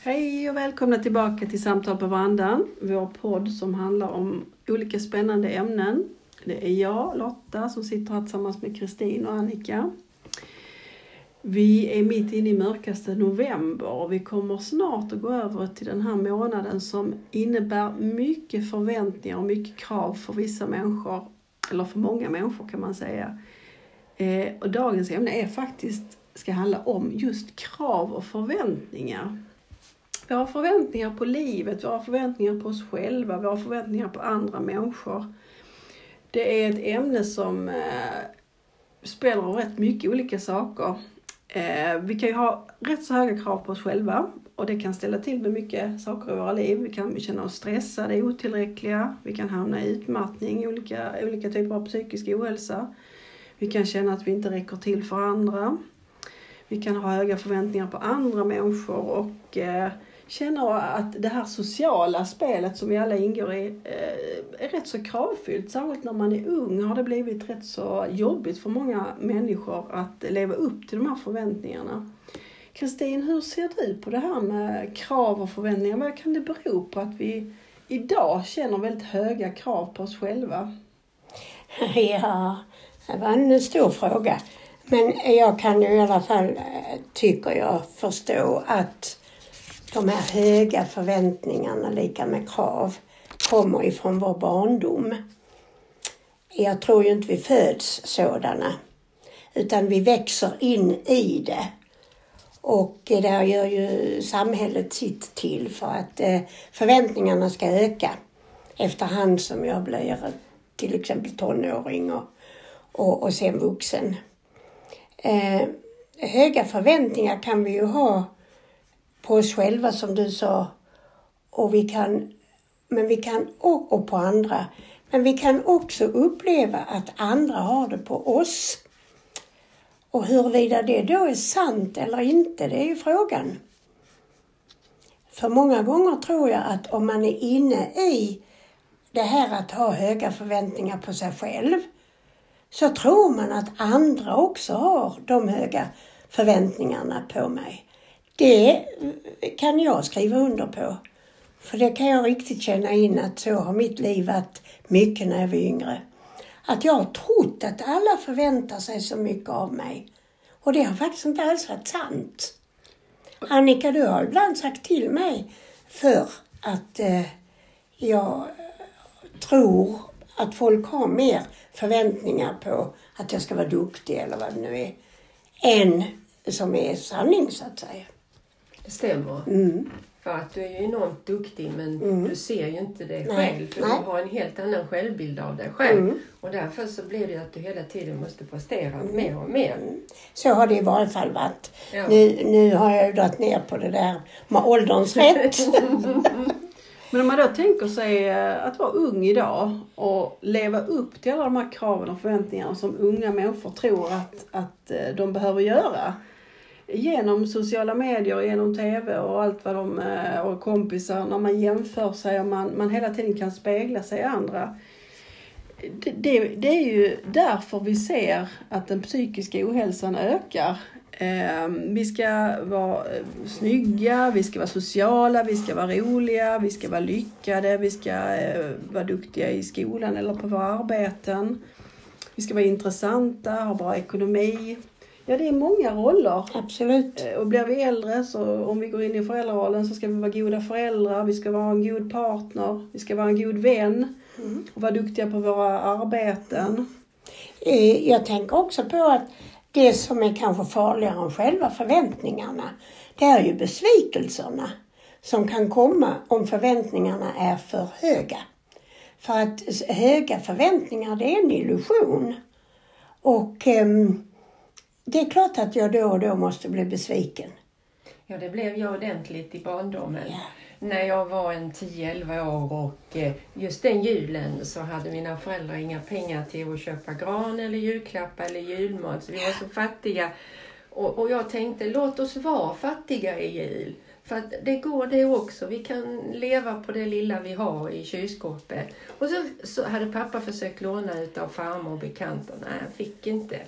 Hej och välkomna tillbaka till Samtal på Vandan, vår podd som handlar om olika spännande ämnen. Det är jag, Lotta, som sitter här tillsammans med Kristin och Annika. Vi är mitt inne i mörkaste november och vi kommer snart att gå över till den här månaden som innebär mycket förväntningar och mycket krav för vissa människor, eller för många människor kan man säga. Eh, och dagens ämne är faktiskt, ska handla om just krav och förväntningar. Vi har förväntningar på livet, vi har förväntningar på oss själva, vi har förväntningar på andra människor. Det är ett ämne som eh, spelar rätt mycket olika saker. Eh, vi kan ju ha rätt så höga krav på oss själva och det kan ställa till med mycket saker i våra liv. Vi kan känna oss stressade, otillräckliga, vi kan hamna i utmattning, olika, olika typer av psykisk ohälsa. Vi kan känna att vi inte räcker till för andra. Vi kan ha höga förväntningar på andra människor och eh, känner att det här sociala spelet som vi alla ingår i eh, är rätt så kravfyllt. Särskilt när man är ung har det blivit rätt så jobbigt för många människor att leva upp till de här förväntningarna. Kristin, hur ser du på det här med krav och förväntningar? Vad kan det bero på att vi idag känner väldigt höga krav på oss själva? Ja, det var en stor fråga. Men jag kan ju i alla fall, eh, tycker jag, förstå att de här höga förväntningarna, lika med krav, kommer ifrån vår barndom. Jag tror ju inte vi föds sådana, utan vi växer in i det. Och där gör ju samhället sitt till för att eh, förväntningarna ska öka efterhand som jag blir till exempel tonåring och, och, och sen vuxen. Eh, höga förväntningar kan vi ju ha på oss själva som du sa. Och vi kan, men vi kan, och, och på andra. Men vi kan också uppleva att andra har det på oss. Och huruvida det då är sant eller inte, det är ju frågan. För många gånger tror jag att om man är inne i det här att ha höga förväntningar på sig själv, så tror man att andra också har de höga förväntningarna på mig. Det kan jag skriva under på. För det kan jag riktigt känna in att så har mitt liv varit mycket när jag var yngre. Att jag har trott att alla förväntar sig så mycket av mig. Och det har faktiskt inte alls varit sant. Annika, du har ibland sagt till mig för att eh, jag tror att folk har mer förväntningar på att jag ska vara duktig eller vad det nu är, än som är sanning så att säga. Det stämmer. Mm. För att du är ju enormt duktig men Mm. du ser ju inte det Nej, själv. För nej. du har en helt annan självbild av dig själv. Mm. Och därför så blir det att du hela tiden måste prestera mer och mer. Så har det i varje fall varit. Ja. Nu, nu har jag ju dragit ner på det där med ålderns rätt. Men om man då tänker sig eh, att vara ung idag och leva upp till alla de här kraven och förväntningarna som unga människor tror att, att eh, de behöver göra. Genom sociala medier, genom TV och allt vad de, eh, och kompisar, när man jämför sig och man, man hela tiden kan spegla sig i andra. Det, det, det är ju därför vi ser att den psykiska ohälsan ökar. Eh, vi ska vara eh, snygga, vi ska vara sociala, vi ska vara roliga, vi ska vara lyckade, vi ska eh, vara duktiga i skolan eller på våra arbeten. Vi ska vara intressanta, ha bra ekonomi. Ja, det är många roller. Absolut. Eh, Och blir vi äldre, så om vi går in i föräldrarollen, så ska vi vara goda föräldrar, vi ska vara en god partner, vi ska vara en god vän och vara duktiga på våra arbeten. Eh, Jag tänker också på att det som är kanske farligare än själva förväntningarna, det är ju besvikelserna som kan komma om förväntningarna är för höga. För att höga förväntningar, det är en illusion. Och ehm, det är klart att jag då och då måste bli besviken. Ja, det blev jag ordentligt i barndomen. Ja. När jag var en 10-11 år och eh, just den julen så hade mina föräldrar inga pengar till att köpa gran eller julklappar eller julmat. Så vi var så fattiga. Och, och jag tänkte, låt oss vara fattiga i jul. För att det går det också. Vi kan leva på det lilla vi har i kylskåpet. Och så, så hade pappa försökt låna ut av farmor och bekanta. Nej, han fick inte.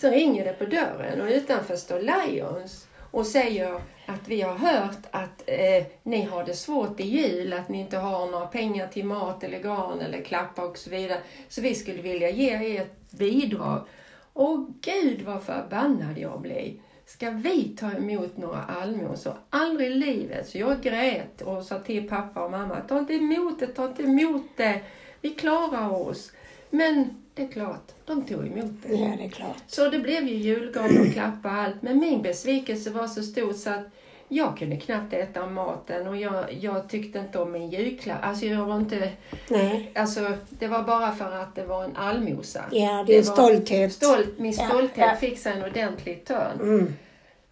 Så ringer det på dörren och utanför står Lions och säger att vi har hört att eh, ni har det svårt i jul, att ni inte har några pengar till mat eller garn eller klappar och så vidare. Så vi skulle vilja ge er ett bidrag. Och gud vad förbannad jag blev. Ska vi ta emot några allmosor? Aldrig i livet. Så jag grät och sa till pappa och mamma, ta inte emot det, ta inte emot det. Vi klarar oss. Men det är klart, de tog emot det. Ja, det är klart. Så det blev ju julgran och klappar och allt. Men min besvikelse var så stor så att jag kunde knappt äta maten och jag, jag tyckte inte om min julklapp. Alltså jag var inte... Nej. Alltså det var bara för att det var en allmosa. Ja, det är var stolthet. Stolt, min Ja, stolthet ja. fick sig en ordentlig törn. Mm.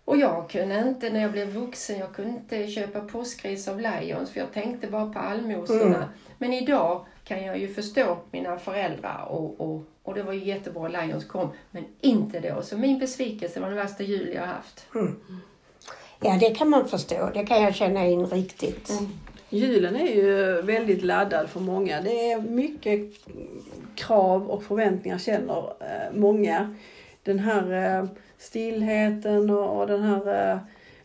Och jag kunde inte, när jag blev vuxen, jag kunde inte köpa påskris av Lions för jag tänkte bara på allmosorna. Mm. Men idag kan jag ju förstå mina föräldrar och, och, och det var ju jättebra Lions kom, men inte då. Så min besvikelse var den värsta jul jag har haft. Ja, det kan man förstå. Det kan jag känna in riktigt. Julen är ju väldigt laddad för många. Det är mycket krav och förväntningar känner eh, många. Den här eh, stillheten och, och den här eh,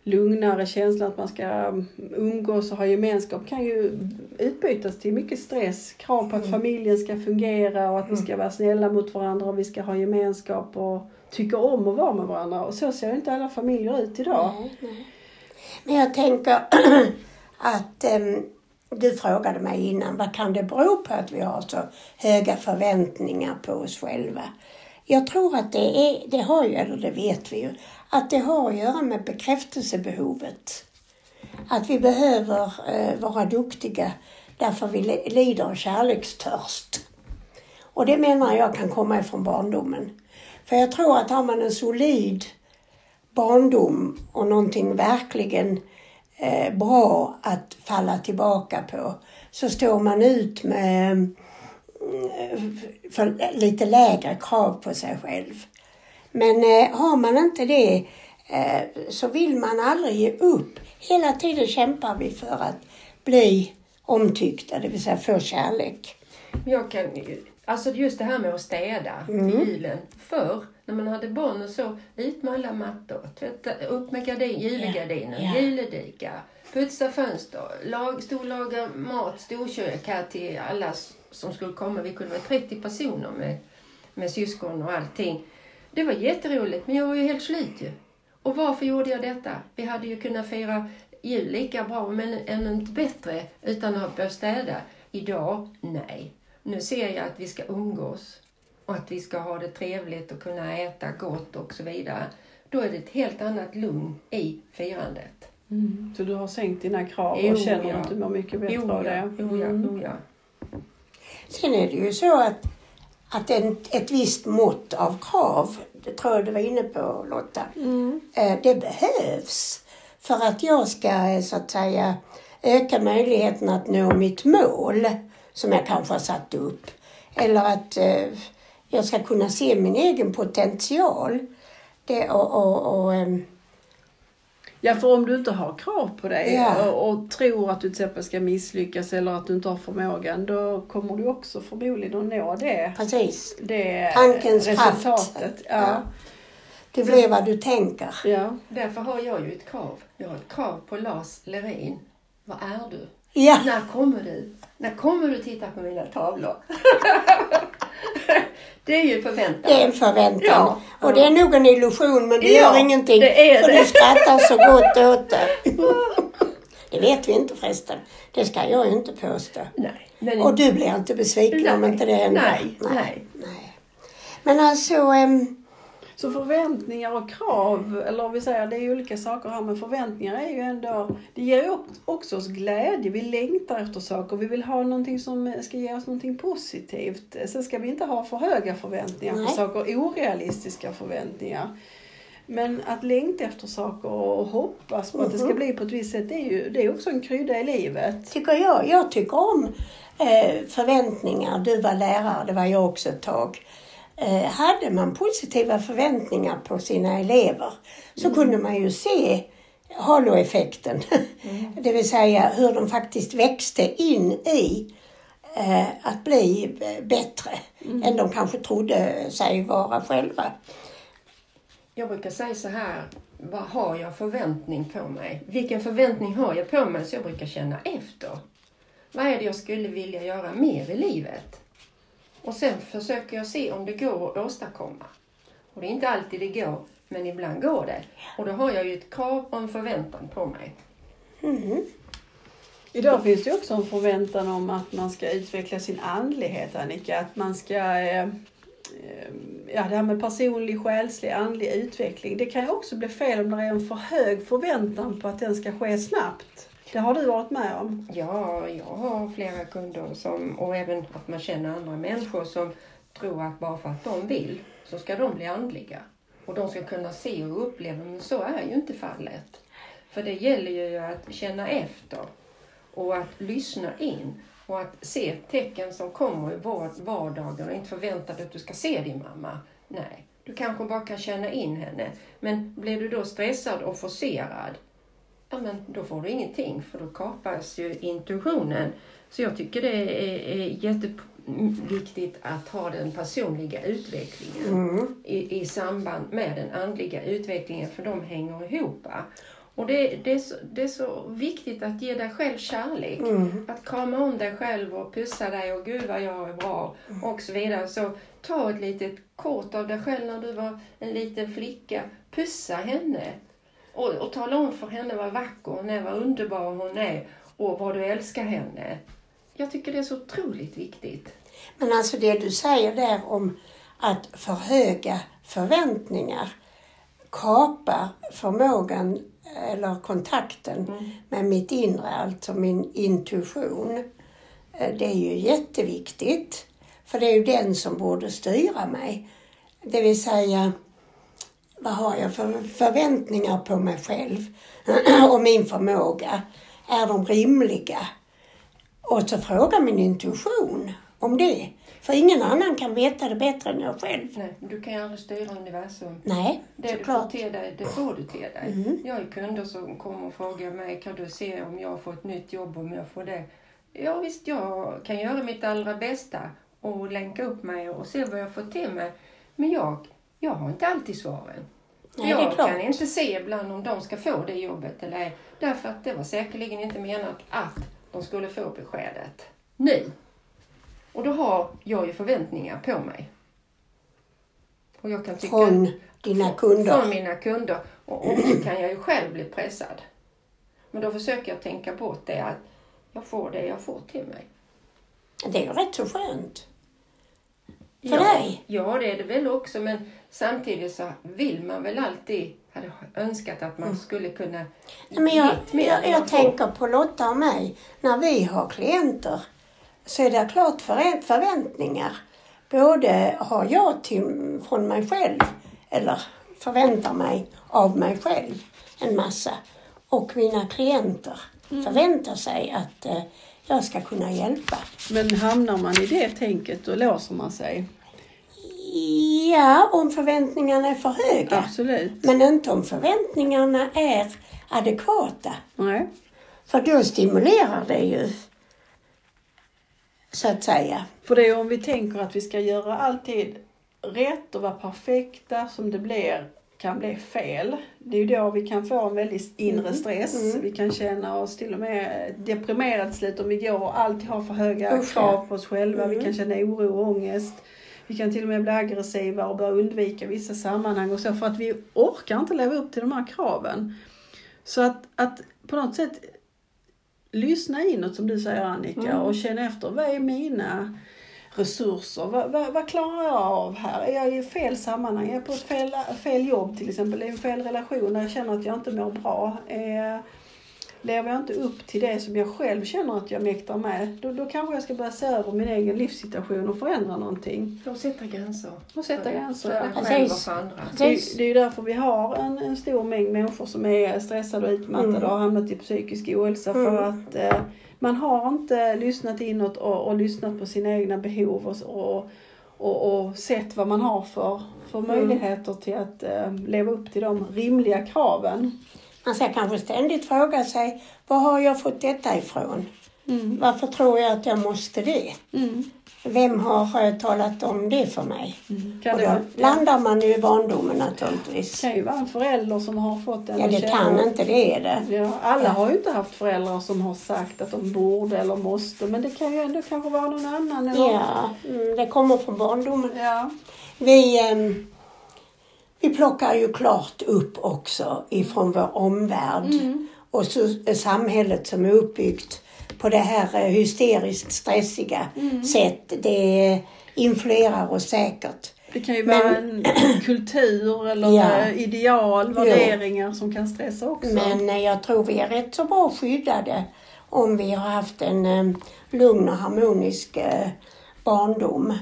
lugnare känslan att man ska mm, umgås och ha gemenskap kan ju utbytas till mycket stress. Krav på att familjen ska fungera och att vi ska vara snälla mot varandra och vi ska ha gemenskap och tycka om att vara med varandra. Och så ser inte alla familjer ut idag. Nej, nej. Men jag tänker att em, du frågade mig innan, vad kan det bero på att vi har så höga förväntningar på oss själva? Jag tror att det, är, det har ju, eller det vet vi ju, att det har att göra med bekräftelsebehovet. Att vi behöver eh, vara duktiga därför vi lider av kärlekstörst. Och det menar jag kan komma ifrån barndomen. För jag tror att har man en solid barndom och någonting verkligen eh, bra att falla tillbaka på så står man ut med för lite lägre krav på sig själv. Men eh, har man inte det eh, så vill man aldrig ge upp. Hela tiden kämpar vi för att bli omtyckta, det vill säga få kärlek. Jag kan, alltså just det här med att städa Mm. till julen. Förr, när man hade barn och så, ut med alla mattor, tvätta, upp med gardin, julegardiner, Ja. juledika, putsa fönster, lag, storlaga mat, storkök här till alla s- som skulle komma. Vi kunde vara 30 personer med, med syskon och allting. Det var jätteroligt, men jag var ju helt slut ju. Och varför gjorde jag detta? Vi hade ju kunnat fira jul lika bra, men ännu inte bättre, utan att börja städa. Idag, nej. Nu ser jag att vi ska umgås och att vi ska ha det trevligt och kunna äta gott och så vidare. Då är det ett helt annat lugn i firandet. Så du har sänkt dina krav Jo, och känner ja. att du mår mycket bättre Jo, av det. jo, ja, Mm. jo, ja. Sen är det ju så att, att en, ett visst mått av krav, det tror jag du var inne på Lotta, eh, det behövs för att jag ska eh, så att säga öka möjligheten att nå mitt mål som jag kanske har satt upp. Eller att eh, jag ska kunna se min egen potential. Det, och, och, och, ehm, Ja, för om du inte har krav på dig Ja. och, och tror att du till exempel ska misslyckas eller att du inte har förmågan, då kommer du också förmodligen att nå det, precis, det Tankens resultatet. Ja. Ja. det blir vad du tänker. Ja. Därför har jag ju ett krav. Jag har ett krav på Lars Lerin. Vad är du? Ja. När kommer du? När kommer du titta på mina tavlor? det är ju förväntan. Det är en förväntan. Ja. Och det är nog en illusion men det Ja, gör ingenting. det för det. du skrattar så gott åt det. det vet vi inte förresten. Det ska jag ju inte påstå. Nej. Men, Och du blir inte besviken om Nej, inte det händer. nej, nej. nej. Men alltså, ehm, Så förväntningar och krav, eller vi säger det är olika saker här, men förväntningar är ju ändå, det ger ju också oss glädje. Vi längtar efter saker, vi vill ha någonting som ska ge oss någonting positivt. Sen ska vi inte ha för höga förväntningar Nej. på saker, orealistiska förväntningar. Men att längta efter saker och hoppas på att det ska bli på ett visst sätt, det är ju det är också en krydda i livet. tycker jag, jag tycker om eh, förväntningar. Du var lärare, det var jag också ett tag. Eh, hade man positiva förväntningar på sina elever så kunde man ju se haloeffekten. det vill säga hur de faktiskt växte in i eh, att bli b- bättre än de kanske trodde sig vara själva. jag brukar säga så här, vad har jag förväntning på mig? Vilken förväntning har jag på mig? Så jag brukar känna efter. Vad är det jag skulle vilja göra mer i livet? Och sen försöker jag se om det går att åstadkomma. Och det är inte alltid det går, men ibland går det. Och då har jag ju ett krav och en förväntan på mig. Mm. Idag finns det också en förväntan om att man ska utveckla sin andlighet, Annika. Att man ska... Eh, eh, ja, det här med personlig, själslig, andlig utveckling. Det kan ju också bli fel om det är en för hög förväntan på att den ska ske snabbt. Det har du varit med om? Ja, jag har flera kunder som, och även att man känner andra människor som tror att bara för att de vill så ska de bli andliga. Och de ska kunna se och uppleva, men så är ju inte fallet. För det gäller ju att känna efter och att lyssna in och att se tecken som kommer i vardagen och inte förvänta dig att du ska se din mamma. Nej, du kanske bara kan känna in henne. Men blir du då stressad och forcerad, ja men då får du ingenting för då kapas ju intuitionen. Så jag tycker det är, är jätteviktigt att ha den personliga utvecklingen Mm. i, i samband med den andliga utvecklingen för de hänger ihop. Och det, det, är så, det är så viktigt att ge dig själv kärlek. Mm. Att krama om dig själv och pussa dig och gud vad jag är bra och så vidare. Så ta ett litet kort av dig själv när du var en liten flicka. Pussa henne. Och, och tala om för henne vad vacker hon är, vad underbar hon är och vad du älskar henne. Jag tycker det är så otroligt viktigt. Men alltså det du säger där om att för höga förväntningar kapar förmågan eller kontakten med mitt inre, alltså min intuition. Eh, Det är ju jätteviktigt. För det är ju den som borde styra mig. Det vill säga, vad har jag för förväntningar på mig själv och min förmåga? Är de rimliga? Och så fråga min intuition om det. För ingen annan kan veta det bättre än jag själv. Nej, du kan ju aldrig styra universum. Nej, Det du får såklart. till dig, det får du till dig. Mm. Jag har kunder som kommer och frågar mig, kan du se om jag får ett nytt jobb, om jag får det? Ja visst, jag kan göra mitt allra bästa och länka upp mig och se vad jag får till mig. Men jag, jag har inte alltid svaren. Nej, jag kan inte se ibland om de ska få det jobbet eller ej. Därför att det var säkerligen inte menat att de skulle få beskedet nu. Och då har jag ju förväntningar på mig. Och jag kan tycka... Från dina kunder. Från mina kunder. Och också kan jag ju själv bli pressad. Men då försöker jag tänka bort det att jag får det jag får till mig. Det är ju rätt så skönt. För ja, dig? Ja, det är det väl också. Men samtidigt så vill man väl alltid, hade önskat att man skulle kunna Mm. Men jag, jag, jag tänker på Lotta och mig. När vi har klienter så är det klart förä- förväntningar. Både har jag till, från mig själv, eller förväntar mig av mig själv en massa. Och mina klienter förväntar sig att eh, jag ska kunna hjälpa. Men hamnar man i det tänket då låser man sig. Ja, om förväntningarna är för höga. Absolut. Men inte om förväntningarna är adekvata. Nej. För då stimulerar det ju, så att säga. För det är om vi tänker att vi ska göra alltid rätt och vara perfekta som det blir kan bli fel. Det är ju då vi kan få en väldigt inre Mm, stress. mm. Vi kan känna oss till och med deprimerade till slut om vi går och alltid har för höga Usch, krav på oss själva. Vi Mm. kan känna oro och ångest. Vi kan till och med bli aggressiva och börja undvika vissa sammanhang och så för att vi orkar inte leva upp till de här kraven. Så att, att på något sätt lyssna inåt som du säger Annika Mm. och känna efter vad är mina resurser? Vad, vad, vad klarar jag av här? Är jag i fel sammanhang? Är jag på ett fel, fel jobb till exempel? Är jag i en fel relation där jag känner att jag inte mår bra? Är, lever jag inte upp till det som jag själv känner att jag mäktar med? Då, då kanske jag ska börja se över min egen livssituation och förändra någonting. Och sätta gränser. Och sätta gränser. För ja. själv och för andra. Det, det är ju därför vi har en, en stor mängd människor som är stressade och utmattade Mm. och har hamnat i psykisk ohälsa Mm. för att eh, man har inte lyssnat inåt och, och lyssnat på sina egna behov och, och, och, och sett vad man har för, för Mm. möjligheter till att eh, leva upp till de rimliga kraven. Man ska kanske ständigt fråga sig, var har jag fått detta ifrån? Mm. Varför tror jag att jag måste det? Mm. Vem har eh, talat om det för mig? Kan Och det, då vara, landar man ju i barndomen det naturligtvis. kan ju vara en förälder som har fått en Ja, det kan inte det är det. Ja, alla Ja. har ju inte haft föräldrar som har sagt att de borde eller måste men det kan ju ändå kanske vara någon annan. Eller? Ja, mm, det kommer från barndomen. Ja. Vi, ehm, vi plockar ju klart upp också ifrån vår omvärld Mm. och så, samhället som är uppbyggt på det här eh, hysteriskt stressiga Mm. sätt. Det influerar oss säkert. Det kan ju Men- vara en kultur eller Ja. eh, ideal, värderingar som kan stressa också. Men eh, jag tror vi är rätt så bra skyddade om vi har haft en lugn och harmonisk barndom.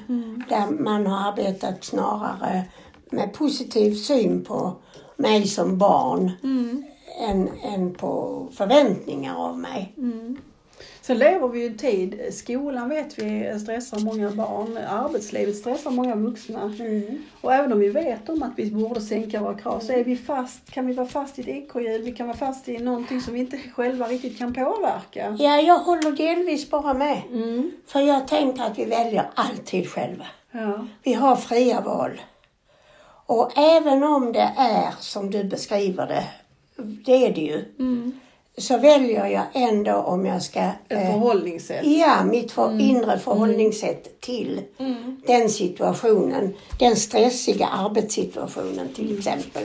Där man har arbetat snarare med positiv syn på mig som barn Mm. än, än på förväntningar av mig. Sen lever vi ju en tid, skolan vet vi stressar många barn, arbetslivet stressar många vuxna. Och även om vi vet om att vi borde sänka våra krav så är vi fast, kan vi vara fast i ett ekorrhjul, vi kan vara fast i någonting som vi inte själva riktigt kan påverka. Ja, jag håller delvis bara med. Mm. För jag tänker att vi väljer alltid själva. Ja. Vi har fria val. Och även om det är som du beskriver det, det är det ju, Mm. så väljer jag ändå om jag ska... Ett eh, förhållningssätt. Ja, mitt för, inre förhållningssätt till Mm. den situationen. Den stressiga arbetssituationen till exempel.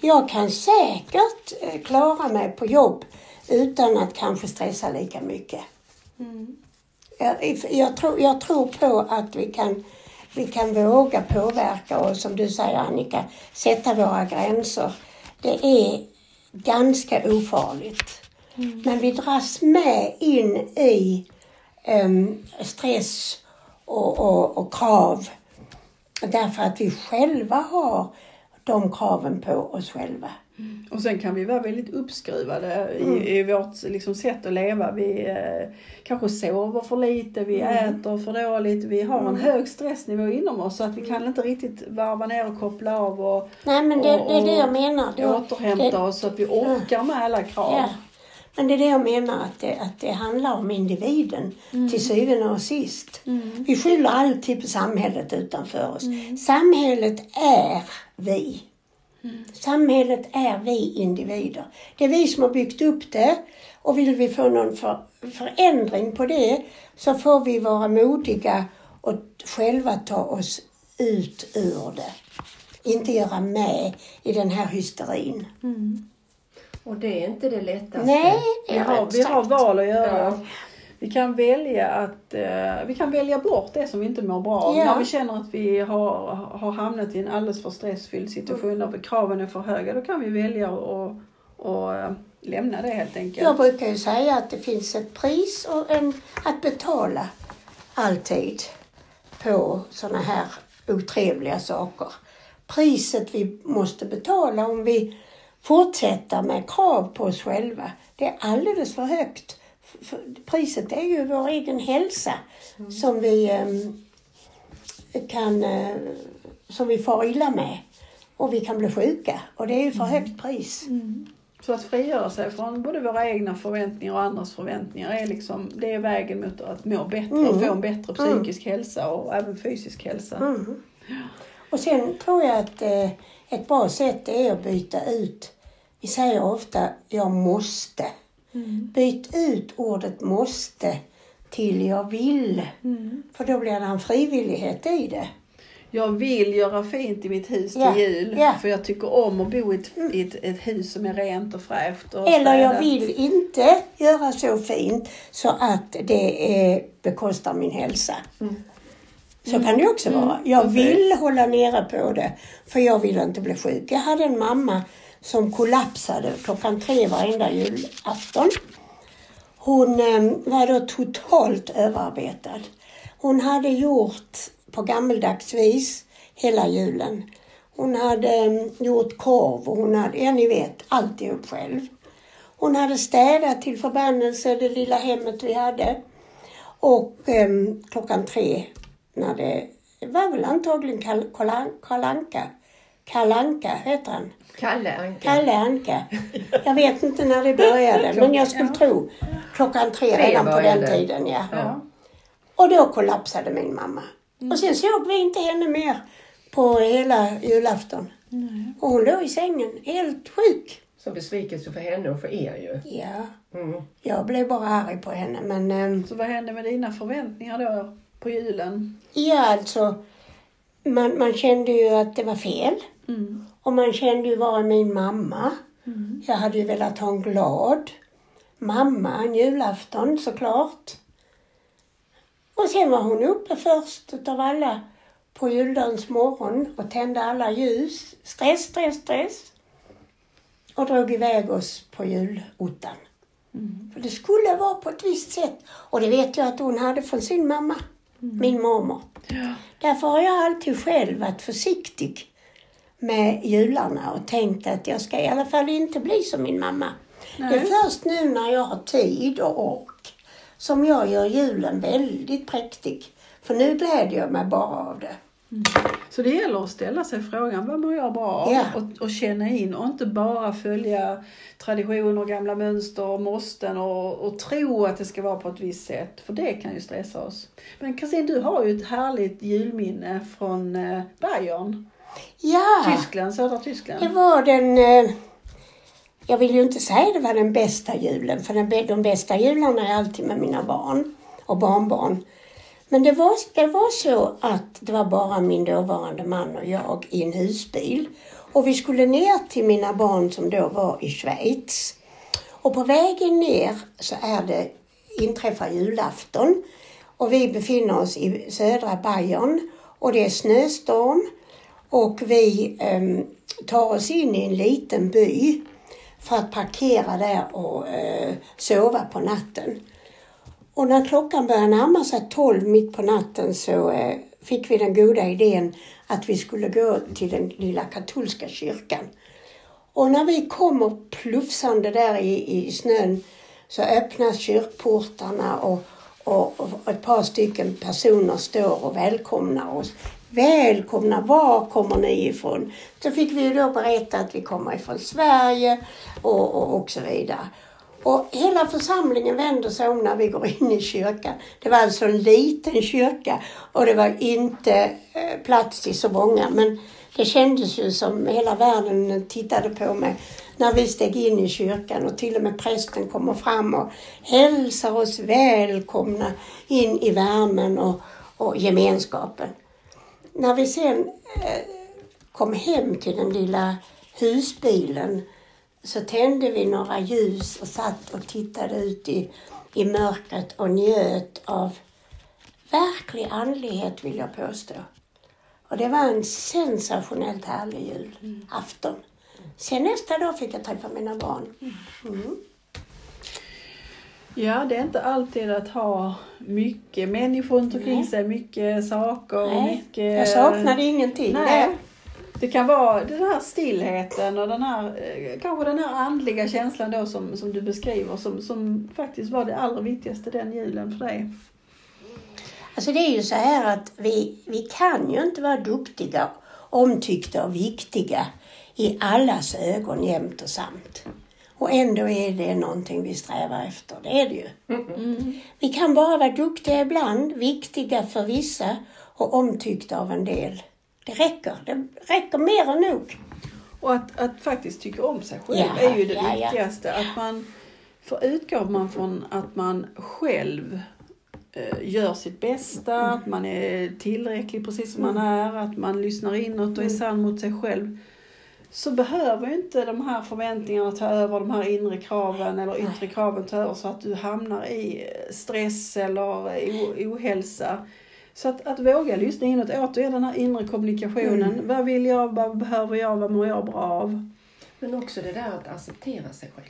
Jag kan säkert eh, klara mig på jobb utan att kanske stressa lika mycket. Mm. Jag, jag, tror, jag tror på att vi kan, vi kan våga påverka och som du säger Annika, sätta våra gränser. Det är ganska ofarligt. Men vi dras med in i em, stress och, och, och krav. Därför att vi själva har de kraven på oss själva. Och sen kan vi vara väldigt uppskruvade Mm. i, i vårt liksom, sätt att leva. Vi eh, kanske sover för lite, vi Mm. äter för dåligt, vi har en hög stressnivå inom oss så att vi kan inte riktigt varva ner och koppla av och, Nej men det, Och- det är det jag menar. Då- återhämta det- oss så att vi orkar med alla krav. Ja. Men det är det jag menar, att det, att det handlar om individen till syvende och sist. Vi skyller alltid på samhället utanför oss. Samhället är vi. Samhället är vi individer. Det är vi som har byggt upp det och vill vi få någon för, förändring på det så får vi vara modiga och själva ta oss ut ur det. Inte göra med i den här hysterin. Och det är inte det lättaste. Nej, det Vi är har, rätt vi har val att göra. Ja. Vi kan välja att eh, vi kan välja bort det som vi inte mår bra av. Ja. När vi känner att vi har, har hamnat i en alldeles för stressfylld situation där kraven är för höga, då kan vi välja att och, eh, lämna det helt enkelt. Jag brukar ju säga att det finns ett pris och en, att betala alltid på sådana här otrevliga saker. Priset vi måste betala om vi fortsätter med krav på oss själva, det är alldeles för högt. Priset är ju vår egen hälsa som vi ehm, kan eh, som vi far illa med. Och vi kan bli sjuka och det är ju för högt pris. Så att frigöra sig från både våra egna förväntningar och andras förväntningar är liksom, det är vägen mot att må bättre och få en bättre psykisk hälsa och även fysisk hälsa. Mm. Och sen tror jag att eh, ett bra sätt är att byta ut. Vi säger ofta jag måste. Byt ut ordet måste till jag vill. För då blir det en frivillighet i det. Jag vill göra fint i mitt hus till Ja, jul ja. för jag tycker om att bo i ett, i ett, ett hus som är rent och fräscht. Och Eller jag vill inte göra så fint så att det eh, bekostar min hälsa. Så kan det också vara. Jag precis. vill hålla nere på det för jag vill inte bli sjuk. Jag hade en mamma som kollapsade klockan tre varenda julafton. Hon ehm, var då totalt överarbetad. Hon hade gjort på gammeldags vis hela julen. Hon hade ehm, gjort korv och hon hade, ja ni vet, alltihop själv. Hon hade städat till förbannelse det lilla hemmet vi hade. Och eh, klockan tre, när det, det var väl antagligen Kal- Kalanka, Kalanka heter han. Kalle Anka. Kalle Anka. Jag vet inte när det började, men jag skulle tro klockan tre Tre redan på den tiden. Ja. Ja. Och då kollapsade min mamma. Och sen såg vi inte henne mer på hela julafton. Och hon låg i sängen, helt sjuk. Så besvikelse för henne och för er ju. Ja, Mm. jag blev bara arg på henne. Men ehm, Så vad hände med dina förväntningar då på julen? ja, alltså. Man, man kände ju att det var fel. Mm. Och man kände ju, var min mamma? Mm. Jag hade ju velat ha en glad mamma en julafton såklart. Och sen var hon uppe först utav alla på juldagens morgon och tände alla ljus. Stress, stress, stress. Och drog iväg oss på julottan. Mm. För det skulle vara på ett visst sätt. Och det vet jag att hon hade från sin mamma, min mormor. Ja. Därför har jag alltid själv varit försiktig med jularna och tänkt att jag ska i alla fall inte bli som min mamma. Det Nej. är först nu när jag har tid och ork som jag gör julen väldigt präktig. För nu gläder jag mig bara av det. Så det gäller att ställa sig frågan, vad mår jag bra av? Ja. Och, och känna in och inte bara följa traditioner, gamla mönster och måsten och, och tro att det ska vara på ett visst sätt. För det kan ju stressa oss. Men Kristin, du har ju ett härligt julminne från eh, Bayern, Ja, Tyskland, södra det Tyskland. var den... Eh, jag vill ju inte säga det var den bästa julen, för den, de bästa jularna är alltid med mina barn och barnbarn. Men det var, det var så att det var bara min dåvarande man och jag i en husbil. Och vi skulle ner till mina barn som då var i Schweiz. Och på vägen ner så är det, inträffar julafton. Och vi befinner oss i södra Bayern och det är snöstorm. Och vi eh, tar oss in i en liten by för att parkera där och eh, sova på natten. Och när klockan började närma sig tolv mitt på natten så eh, fick vi den goda idén att vi skulle gå till den lilla katolska kyrkan. Och när vi kommer plufsande där i, i snön så öppnas kyrkportarna och, och, och ett par stycken personer står och välkomnar oss. Välkomna, var kommer ni ifrån? Så fick vi ju då berätta att vi kommer ifrån Sverige och, och, och så vidare. Och hela församlingen vänder sig om när vi går in i kyrkan. Det var alltså en liten kyrka och det var inte eh, plats till så många. Men det kändes ju som hela världen tittade på mig när vi steg in i kyrkan och till och med prästen kommer fram och hälsar oss välkomna in i värmen och, och gemenskapen. När vi sen eh, kom hem till den lilla husbilen så tände vi några ljus och satt och tittade ut i, i mörkret och njöt av verklig andlighet vill jag påstå. Och det var en sensationellt härlig julafton. Sen nästa dag fick jag träffa mina barn. Mm. Ja, det är inte alltid att ha mycket människor runt omkring sig, mycket saker och Nej, mycket... jag saknade ingenting. Nej. Det kan vara den här stillheten och den här, eh, kanske den här andliga känslan då som, som du beskriver som, som faktiskt var det allra viktigaste den julen för dig. Alltså det är ju så här att vi, vi kan ju inte vara duktiga, omtyckta och viktiga i allas ögon jämt och samt. Och ändå är det någonting vi strävar efter, det är det ju. Vi kan bara vara duktiga ibland, viktiga för vissa och omtyckta av en del. Det räcker, det räcker mer än nog. Och att, att faktiskt tycka om sig själv Ja, är ju det ja, ja. viktigaste. Att man, för utgår man från att man själv eh, gör sitt bästa, Mm. att man är tillräcklig precis som man är, att man lyssnar inåt och är Mm. sann mot sig själv. Så behöver ju inte de här förväntningarna ta över de här inre kraven eller yttre kraven ta över så att du hamnar i stress eller o- ohälsa. Så att, att våga lyssna inåt, återigen den här inre kommunikationen. Mm. Vad vill jag, vad behöver jag, vad mår jag bra av? Men också det där att acceptera sig själv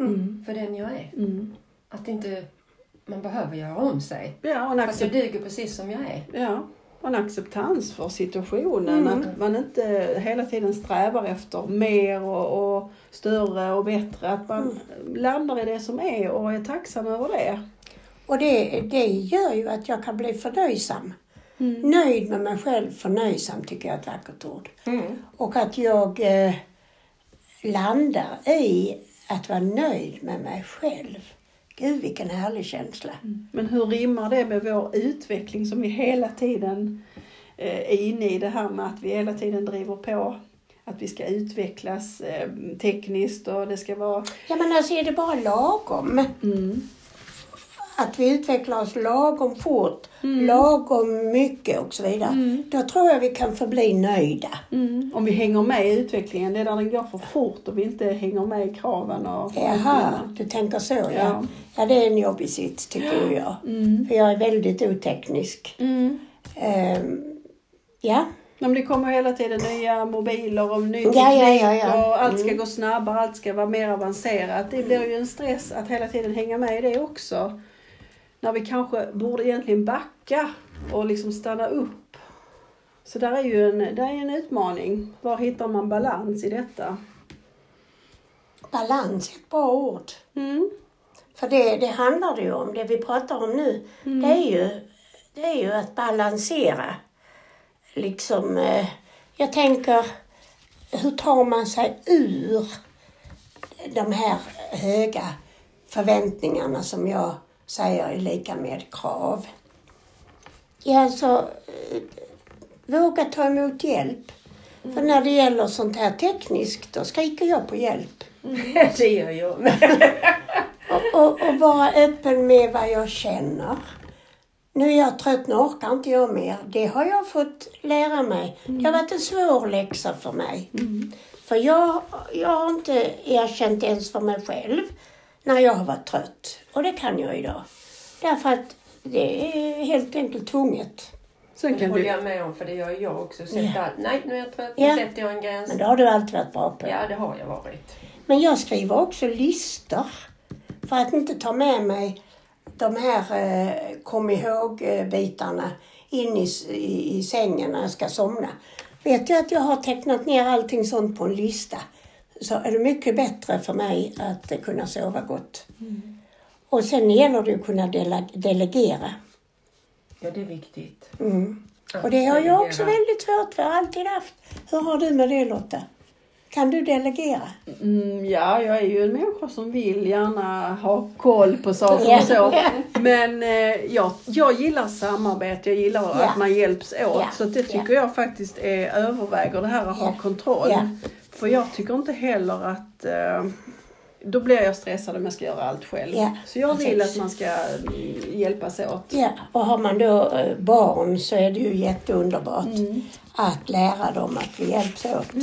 Mm. för den jag är. Mm. Att inte man behöver göra om sig. Ja, och Fast jag duger precis som jag är. ja, och en acceptans för situationen. Mm. Att man inte hela tiden strävar efter mer och, och större och bättre. Att man landar i det som är och är tacksam över det. Och det, det gör ju att jag kan bli förnöjsam. Nöjd med mig själv, förnöjsam tycker jag är ett vackert ord. Och att jag eh, landar i att vara nöjd med mig själv Gud vilken härlig känsla. Men hur rimmar det med vår utveckling som vi hela tiden eh, är inne i det här med att vi hela tiden driver på att vi ska utvecklas eh, tekniskt och det ska vara... Ja men alltså är det bara lagom? Mm. Att vi utvecklar oss lagom fort, Mm. lagom mycket och så vidare. Då tror jag vi kan förbli nöjda. Mm. Om vi hänger med i utvecklingen, det är där den går för fort och vi inte hänger med i kraven och Jaha, du tänker så ja. Ja. Ja, det är en jobbig sits tycker jag. Mm. För jag är väldigt oteknisk. Mm. Ehm, ja, Men det kommer hela tiden nya mobiler och ny teknik ja, ja, ja. och allt ska Mm. gå snabbare, allt ska vara mer avancerat. Det blir ju en stress att hela tiden hänga med i det också. När vi kanske borde egentligen backa och liksom stanna upp. Så där är ju en, där är en utmaning. Var hittar man balans i detta? balans är ett bra ord. Mm. För det, det handlar det ju om. Det vi pratar om nu, Mm. det, är ju, det är ju att balansera. Liksom, eh, jag tänker, hur tar man sig ur de här höga förväntningarna som jag säger är lika med krav? Ja, alltså, eh, våga ta emot hjälp. För när det gäller sånt här tekniskt, då skriker jag på hjälp. det gör jag. Och, och, och vara öppen med vad jag känner. Nu är jag trött, nu orkar inte jag mer. Det har jag fått lära mig. Det har varit en svår läxa för mig. För jag, jag har inte erkänt ens för mig själv när jag har varit trött. Och det kan jag idag. Därför att det är helt enkelt tvunget. Sen Det kan håller du... jag med om för det gör jag också. Sätta, Ja. Nej, nu är jag trött. Ja. Nu sätter jag en gräns. Men det har du alltid varit bra på. Ja, det har jag varit. Men jag skriver också listor för att inte ta med mig de här eh, kom ihåg-bitarna in i, i, i sängen när jag ska somna. Vet jag att jag har tecknat ner allting sånt på en lista så är det mycket bättre för mig att kunna sova gott. Och sen gäller det att kunna dele- delegera. Ja, det är viktigt. Mm. Och det har jag också väldigt svårt för, alltid haft. Hur har du med det Lotta? Kan du delegera? Mm, ja, jag är ju en människa som vill gärna ha koll på saker Ja. och så. Men eh, jag, jag gillar samarbete, jag gillar Ja. att man hjälps åt. Ja. Så det tycker jag faktiskt är, överväger det här att ha kontroll. För jag tycker inte heller att eh, då blir jag stressad om jag ska göra allt själv. Ja, så jag vill precis. att man ska mm, hjälpas åt. Ja, och har man då eh, barn så är det ju jätteunderbart Mm. att lära dem att vi hjälps åt.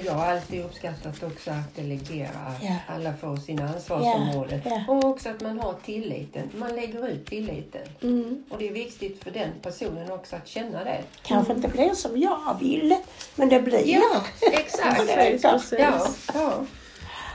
Jag har alltid uppskattat också att delegera. Ja. Alla får sina ansvarsområden. Ja, ja. Och också att man har tilliten. Man lägger ut tilliten. Mm. Och det är viktigt för den personen också att känna det. Kanske inte blir som jag vill, men det blir. exakt. Precis, precis. Ja, ja.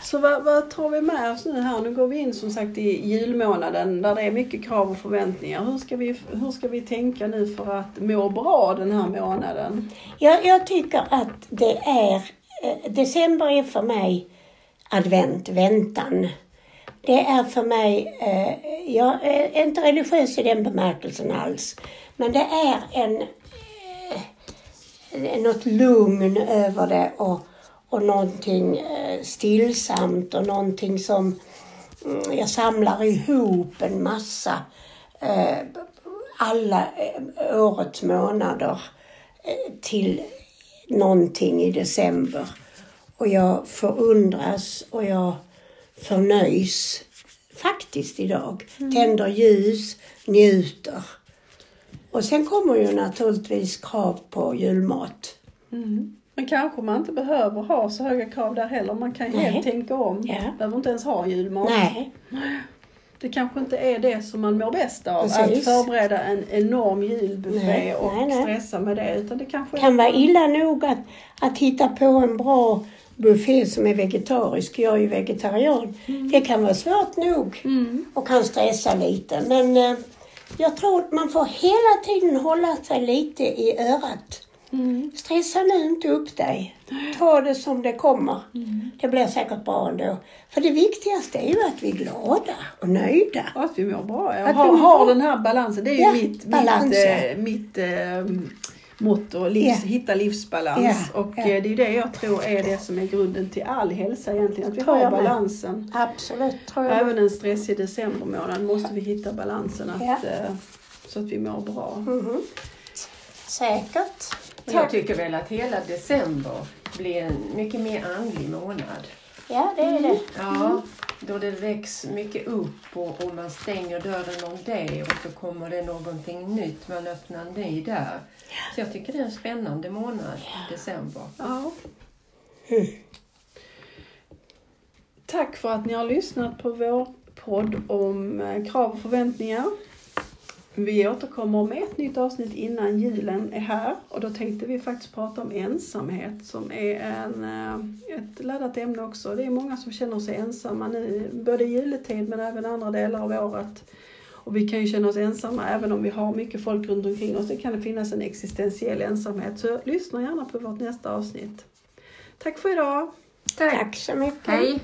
Så vad, vad tar vi med oss nu här? Nu går vi in som sagt i julmånaden där det är mycket krav och förväntningar. Hur ska vi, hur ska vi tänka nu för att må bra den här månaden? Jag, jag tycker att det är, Eh, december är för mig advent, väntan. Det är för mig, eh, jag är inte religiös i den bemärkelsen alls, men det är en, eh, något lugn över det och, och någonting eh, stillsamt och någonting som mm, jag samlar ihop en massa eh, alla eh, årets månader eh, till någonting i december. Och jag förundras och jag förnöjs faktiskt idag. Tänder ljus, njuter. Och sen kommer ju naturligtvis krav på julmat. Men kanske man inte behöver ha så höga krav där heller. Man kan Nej. helt tänka om. Ja. Behöver inte ens ha julmat. Nej, Det kanske inte är det som man mår bäst av. Precis. Att förbereda en enorm julbuffé Nej, och nej, nej. stressa med det. Utan det kanske kan vara illa nog att, att hitta på en bra buffé som är vegetarisk. Jag är ju vegetarian. Det kan vara svårt nog Mm. och kan stressa lite. Men eh, jag tror att man får hela tiden hålla sig lite i örat. Mm. Stressa nu inte upp dig. Ta det som det kommer. Det blir säkert bra ändå. För det viktigaste är ju att vi är glada och nöjda. Och att vi mår bra. Att Ha, vi har den här balansen. Det är ju Ja, mitt, balans, mitt, ja. mitt eh, motto, livs, Ja. hitta livsbalans. Ja, Och eh, det är det jag tror är det som är grunden till all hälsa egentligen, att vi har balansen. Absolut, tror jag. Även en stressig decembermånad måste vi hitta balansen att, eh, så att vi mår bra. Mhm. Säkert. Och Jag tycker väl att hela december blir en mycket mer andlig månad. Ja, det är det. Ja, då det väcks mycket upp och, och man stänger dörren om det och så kommer det någonting nytt. Man öppnar en ny där. Så jag tycker det är en spännande månad, december. Ja. Mm. Tack för att ni har lyssnat på vår podd om eh, krav och förväntningar. Vi återkommer med ett nytt avsnitt innan julen är här och då tänkte vi faktiskt prata om ensamhet som är en, eh, ett laddat ämne också. Det är många som känner sig ensamma nu, både i juletid men även andra delar av året. Och vi kan ju känna oss ensamma även om vi har mycket folk runt omkring oss. Det kan det finnas en existentiell ensamhet. Så lyssna gärna på vårt nästa avsnitt. Tack för idag! Tack så mycket. Hej!